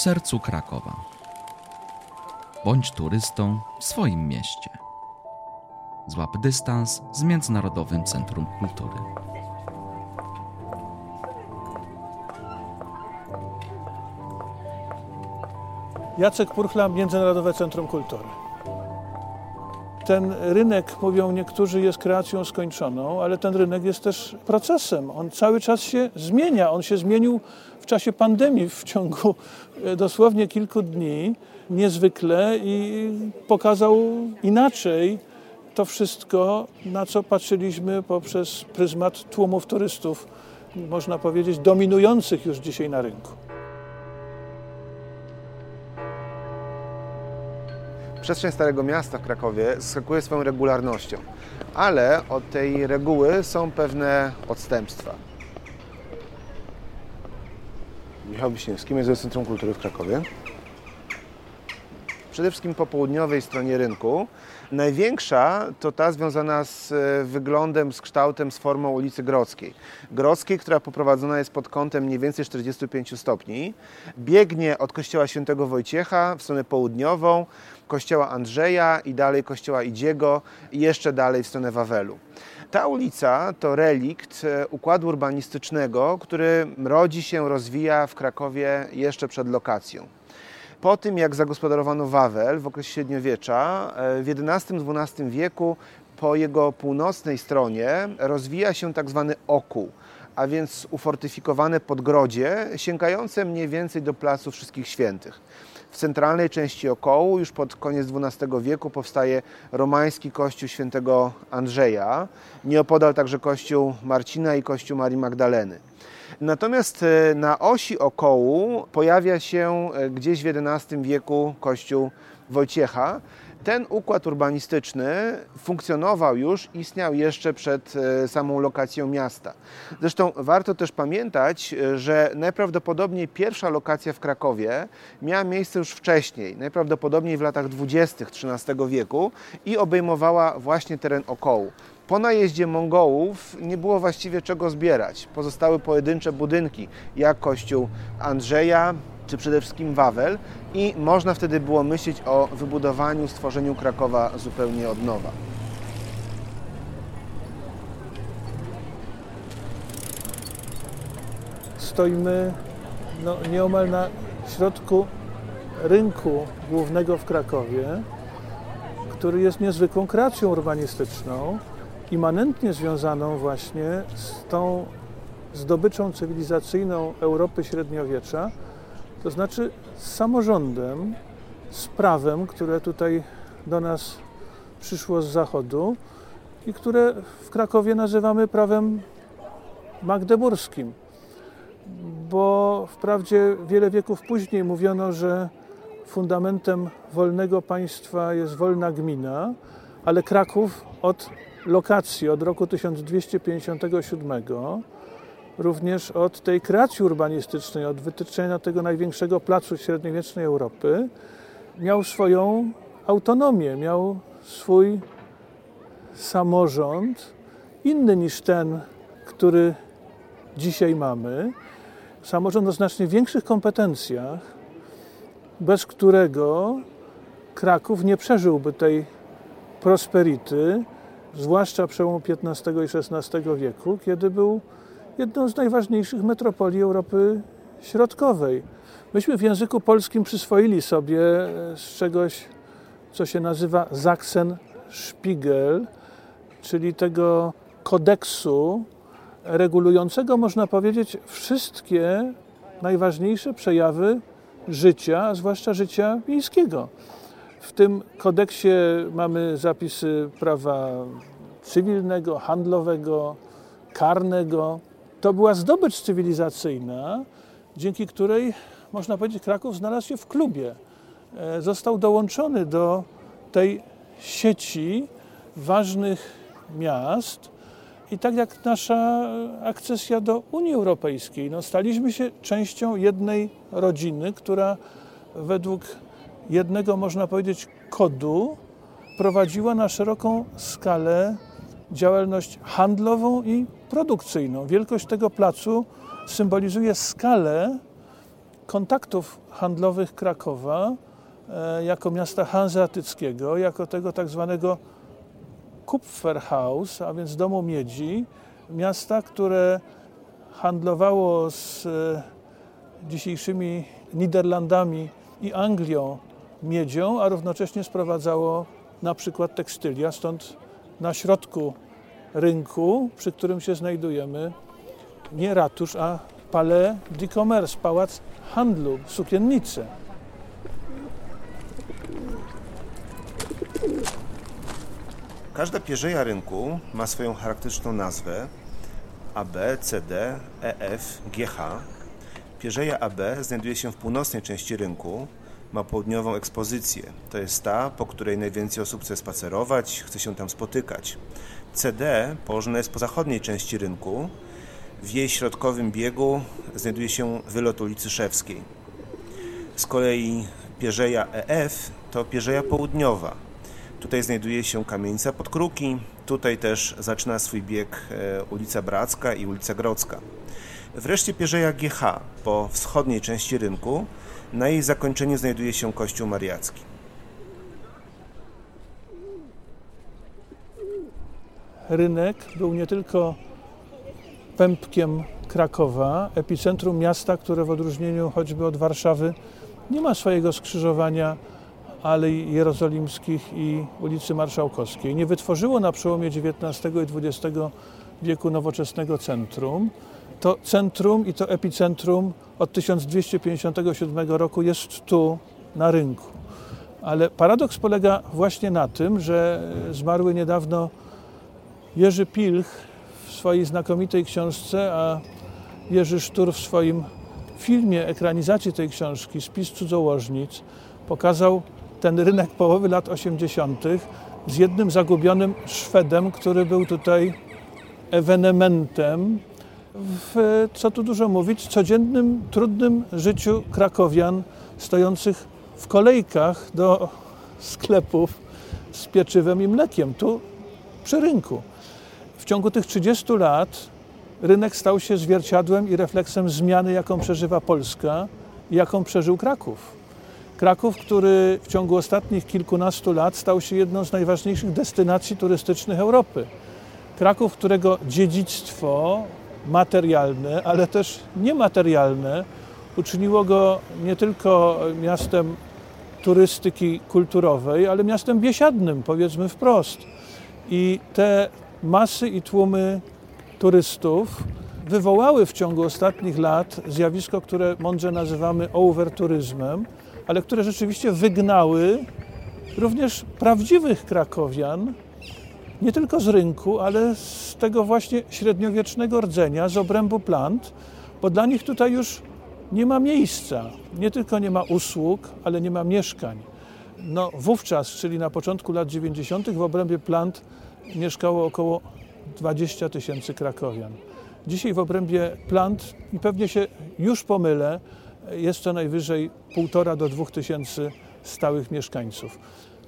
w sercu Krakowa. Bądź turystą w swoim mieście. Złap dystans z Międzynarodowym Centrum Kultury. Jacek Purchla, Międzynarodowe Centrum Kultury. Ten rynek, mówią niektórzy, jest kreacją skończoną, ale ten rynek jest też procesem. On cały czas się zmienia. On się zmienił w czasie pandemii w ciągu e, dosłownie kilku dni niezwykle i pokazał inaczej to wszystko, na co patrzyliśmy poprzez pryzmat tłumów turystów, można powiedzieć, dominujących już dzisiaj na rynku. Przestrzeń Starego Miasta w Krakowie zaskakuje swoją regularnością, ale od tej reguły są pewne odstępstwa. Michał Wiśniewski, Międzynarodowe Centrum Kultury w Krakowie. Przede wszystkim po południowej stronie rynku. Największa to ta związana z e, wyglądem, z kształtem, z formą ulicy Grodzkiej. Grodzkiej, która poprowadzona jest pod kątem mniej więcej 45 stopni. Biegnie od kościoła świętego Wojciecha w stronę południową, kościoła Andrzeja i dalej kościoła Idziego i jeszcze dalej w stronę Wawelu. Ta ulica to relikt e, układu urbanistycznego, który rodzi się, rozwija w Krakowie jeszcze przed lokacją. Po tym, jak zagospodarowano Wawel w okresie średniowiecza, e, w XI-XII wieku po jego północnej stronie rozwija się tak zwany okół, a więc ufortyfikowane podgrodzie sięgające mniej więcej do Placu Wszystkich Świętych. W centralnej części okołu już pod koniec XII wieku powstaje romański kościół świętego Andrzeja, nieopodal także kościół Marcina i kościół Marii Magdaleny. Natomiast e, na osi okołu pojawia się e, gdzieś w XI wieku kościół Wojciecha. Ten układ urbanistyczny funkcjonował już, istniał jeszcze przed e, samą lokacją miasta. Zresztą warto też pamiętać, że najprawdopodobniej pierwsza lokacja w Krakowie miała miejsce już wcześniej, najprawdopodobniej w latach 20. XIII wieku i obejmowała właśnie teren okołu. Po najeździe Mongołów nie było właściwie czego zbierać. Pozostały pojedyncze budynki, jak kościół Andrzeja, czy przede wszystkim Wawel i można wtedy było myśleć o wybudowaniu, stworzeniu Krakowa zupełnie od nowa. Stoimy no, nieomal na środku rynku głównego w Krakowie, który jest niezwykłą kreacją urbanistyczną immanentnie związaną właśnie z tą zdobyczą cywilizacyjną Europy średniowiecza, to znaczy z samorządem, z prawem, które tutaj do nas przyszło z zachodu i które w Krakowie nazywamy prawem magdeburskim. Bo wprawdzie wiele wieków później mówiono, że fundamentem wolnego państwa jest wolna gmina, ale Kraków od lokacji od roku 1257, również od tej kreacji urbanistycznej, od wytyczenia tego największego placu średniowiecznej Europy, miał swoją autonomię, miał swój samorząd, inny niż ten, który dzisiaj mamy. Samorząd o znacznie większych kompetencjach, bez którego Kraków nie przeżyłby tej prosperity, zwłaszcza przełomu XV i XVI wieku, kiedy był jedną z najważniejszych metropolii Europy Środkowej. Myśmy w języku polskim przyswoili sobie e, z czegoś, co się nazywa Sachsen-Spiegel, czyli tego kodeksu regulującego, można powiedzieć, wszystkie najważniejsze przejawy życia, a zwłaszcza życia miejskiego. W tym kodeksie mamy zapisy prawa cywilnego, handlowego, karnego. To była zdobycz cywilizacyjna, dzięki której, można powiedzieć, Kraków znalazł się w klubie. E, został dołączony do tej sieci ważnych miast. I tak jak nasza akcesja do Unii Europejskiej, no staliśmy się częścią jednej rodziny, która według jednego, można powiedzieć, kodu prowadziła na szeroką skalę działalność handlową i produkcyjną. Wielkość tego placu symbolizuje skalę, kontaktów handlowych Krakowa e, jako miasta hanzeatyckiego, jako tego tak zwanego Kupferhaus, a więc domu miedzi, miasta, które handlowało z e, dzisiejszymi Niderlandami i Anglią miedzią, a równocześnie sprowadzało na przykład tekstylia. Stąd na środku rynku, przy którym się znajdujemy, nie ratusz, a Palais du Commerce, pałac handlu, sukiennice. Każda pierzeja rynku ma swoją charakterystyczną nazwę AB, CD, EF, GH. Pierzeja AB znajduje się w północnej części rynku, ma południową ekspozycję. To jest ta, po której najwięcej osób chce spacerować, chce się tam spotykać. CD położona jest po zachodniej części rynku. W jej środkowym biegu znajduje się wylot ulicy Szewskiej. Z kolei pierzeja EF to pierzeja południowa. Tutaj znajduje się kamienica Podkruki, tutaj też zaczyna swój bieg e, ulica Bracka i ulica Grodzka. Wreszcie pierzeja GH po wschodniej części rynku, na jej zakończeniu znajduje się kościół mariacki. Rynek był nie tylko pępkiem Krakowa, epicentrum miasta, które w odróżnieniu choćby od Warszawy nie ma swojego skrzyżowania Alei Jerozolimskich i ulicy Marszałkowskiej. Nie wytworzyło na przełomie XIX i XX wieku nowoczesnego centrum. To centrum i to epicentrum od 1257 roku jest tu na rynku. Ale paradoks polega właśnie na tym, że zmarły niedawno Jerzy Pilch w swojej znakomitej książce, a Jerzy Sztur w swoim filmie ekranizacji tej książki, Spis cudzołożnic, pokazał ten rynek połowy lat 80. z jednym zagubionym Szwedem, który był tutaj ewenementem w, co tu dużo mówić, codziennym, trudnym życiu krakowian stojących w kolejkach do sklepów z pieczywem i mlekiem, tu przy rynku. W ciągu tych 30 lat rynek stał się zwierciadłem i refleksem zmiany, jaką przeżywa Polska i jaką przeżył Kraków. Kraków, który w ciągu ostatnich kilkunastu lat stał się jedną z najważniejszych destynacji turystycznych Europy. Kraków, którego dziedzictwo materialne, ale też niematerialne uczyniło go nie tylko miastem turystyki kulturowej, ale miastem biesiadnym, powiedzmy wprost. I te masy i tłumy turystów wywołały w ciągu ostatnich lat zjawisko, które mądrze nazywamy overturyzmem, ale które rzeczywiście wygnały również prawdziwych krakowian, nie tylko z rynku, ale z tego właśnie średniowiecznego rdzenia, z obrębu plant, bo dla nich tutaj już nie ma miejsca. Nie tylko nie ma usług, ale nie ma mieszkań. No, wówczas, czyli na początku lat 90., w obrębie plant mieszkało około 20 tysięcy krakowian. Dzisiaj w obrębie plant, i pewnie się już pomylę, jest co najwyżej 1,5 do 2 tysięcy stałych mieszkańców.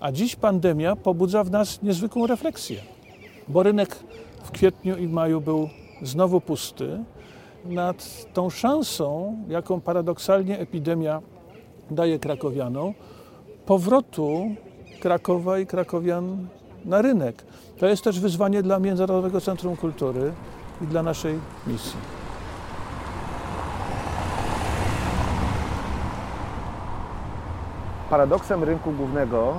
A dziś pandemia pobudza w nas niezwykłą refleksję, bo rynek w kwietniu i maju był znowu pusty. Nad tą szansą, jaką paradoksalnie epidemia daje krakowianom, powrotu Krakowa i krakowian na rynek. To jest też wyzwanie dla Międzynarodowego Centrum Kultury i dla naszej misji. Paradoksem rynku głównego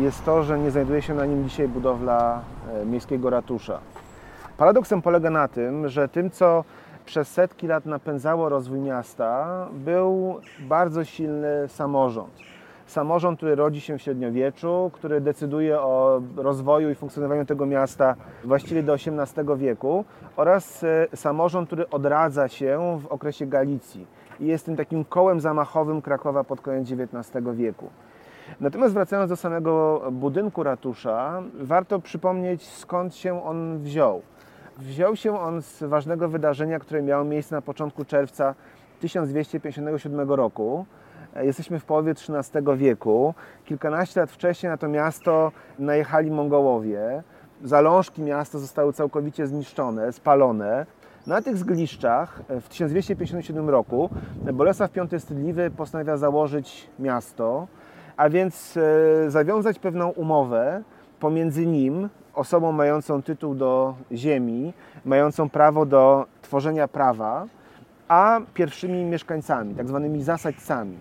jest to, że nie znajduje się na nim dzisiaj budowla e, miejskiego ratusza. Paradoksem polega na tym, że tym, co przez setki lat napędzało rozwój miasta, był bardzo silny samorząd. Samorząd, który rodzi się w średniowieczu, który decyduje o rozwoju i funkcjonowaniu tego miasta właściwie do XVIII wieku, oraz e, samorząd, który odradza się w okresie Galicji i jest tym takim kołem zamachowym Krakowa pod koniec XIX wieku. Natomiast wracając do samego budynku ratusza, warto przypomnieć skąd się on wziął. Wziął się on z ważnego wydarzenia, które miało miejsce na początku czerwca 1257 roku. Jesteśmy w połowie XIII wieku. Kilkanaście lat wcześniej na to miasto najechali Mongołowie. Zalążki miasta zostały całkowicie zniszczone, spalone. Na tych zgliszczach w 1257 roku Bolesław V Stydliwy postanawia założyć miasto, a więc e, zawiązać pewną umowę pomiędzy nim, osobą mającą tytuł do ziemi, mającą prawo do tworzenia prawa, a pierwszymi mieszkańcami, tak zwanymi zasadźcami.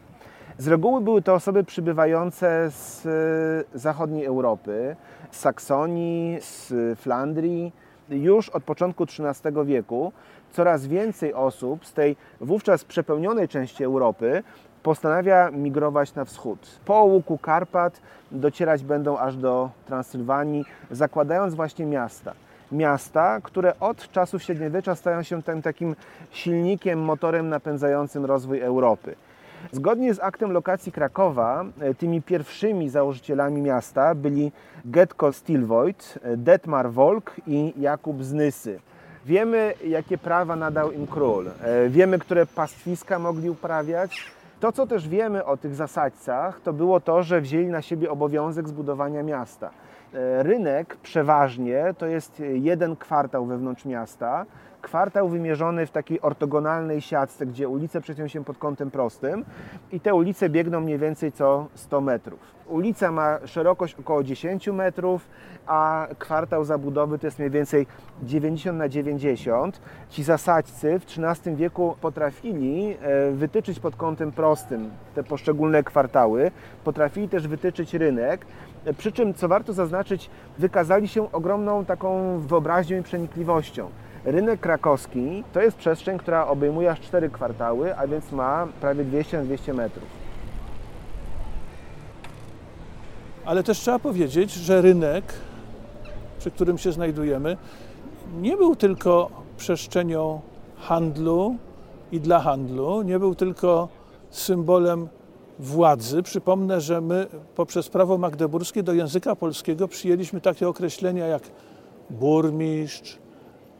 Z reguły były to osoby przybywające z e, zachodniej Europy, z Saksonii, z Flandrii. Już od początku XIII wieku coraz więcej osób z tej wówczas przepełnionej części Europy postanawia migrować na wschód. Po łuku Karpat docierać będą aż do Transylwanii, zakładając właśnie miasta. Miasta, które od czasów średniowiecza stają się tym takim silnikiem, motorem napędzającym rozwój Europy. Zgodnie z aktem lokacji Krakowa, e, tymi pierwszymi założycielami miasta byli Getko Stilvoigt, e, Detmar Wolk i Jakub Znysy. Wiemy, jakie prawa nadał im król, e, wiemy, które pastwiska mogli uprawiać. To, co też wiemy o tych zasadźcach, to było to, że wzięli na siebie obowiązek zbudowania miasta. Rynek przeważnie to jest jeden kwartał wewnątrz miasta, kwartał wymierzony w takiej ortogonalnej siatce, gdzie ulice przecią się pod kątem prostym i te ulice biegną mniej więcej co 100 metrów. Ulica ma szerokość około 10 metrów, a kwartał zabudowy to jest mniej więcej 90 na 90. Ci zasadźcy w XIII wieku potrafili e, wytyczyć pod kątem prostym te poszczególne kwartały, potrafili też wytyczyć rynek, e, przy czym, co warto zaznaczyć, wykazali się ogromną taką wyobraźnią i przenikliwością. Rynek krakowski to jest przestrzeń, która obejmuje aż 4 kwartały, a więc ma prawie 200 na 200 metrów. Ale też trzeba powiedzieć, że rynek, przy którym się znajdujemy, nie był tylko przestrzenią handlu i dla handlu, nie był tylko symbolem władzy. Przypomnę, że my poprzez prawo magdeburskie do języka polskiego przyjęliśmy takie określenia jak burmistrz,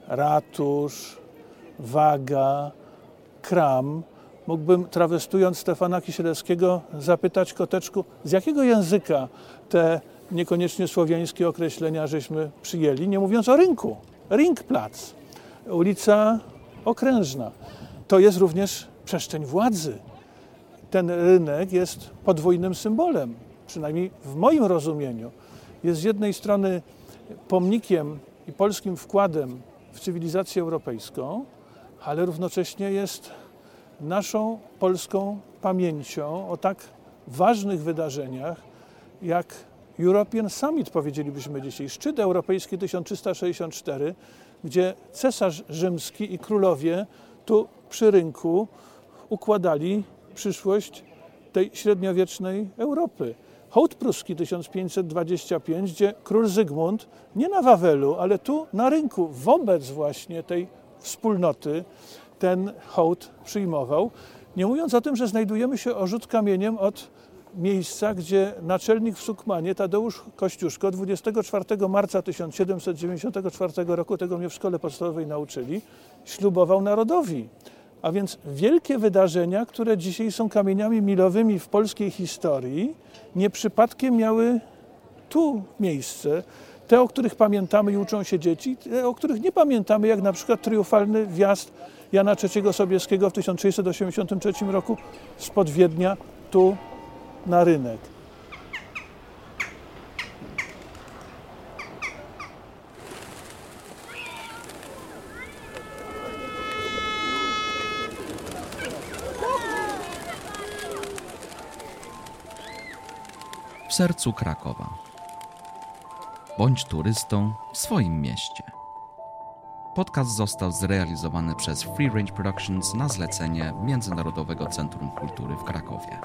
ratusz, waga, kram. Mógłbym, trawestując Stefana Kisielewskiego, zapytać koteczku, z jakiego języka te niekoniecznie słowiańskie określenia żeśmy przyjęli, nie mówiąc o rynku. Ringplatz, ulica Okrężna. To jest również przestrzeń władzy. Ten rynek jest podwójnym symbolem, przynajmniej w moim rozumieniu. Jest z jednej strony pomnikiem i polskim wkładem w cywilizację europejską, ale równocześnie jest naszą polską pamięcią o tak ważnych wydarzeniach jak European Summit, powiedzielibyśmy dzisiaj, szczyt europejski 1364, gdzie cesarz rzymski i królowie tu przy rynku układali przyszłość tej średniowiecznej Europy. Hołd pruski 1525, gdzie król Zygmunt nie na Wawelu, ale tu na rynku, wobec właśnie tej wspólnoty, ten hołd przyjmował. Nie mówiąc o tym, że znajdujemy się o rzut kamieniem od miejsca, gdzie naczelnik w Sukmanie, Tadeusz Kościuszko, 24 marca 1794 roku, tego mnie w szkole podstawowej nauczyli, ślubował narodowi. A więc wielkie wydarzenia, które dzisiaj są kamieniami milowymi w polskiej historii, nie przypadkiem miały tu miejsce. Te, o których pamiętamy i uczą się dzieci, te, o których nie pamiętamy, jak na przykład triumfalny wjazd Jana III Sobieskiego w 1683 roku spod Wiednia tu na rynek. Sercu Krakowa. Bądź turystą w swoim mieście. Podcast został zrealizowany przez Free Range Productions na zlecenie Międzynarodowego Centrum Kultury w Krakowie.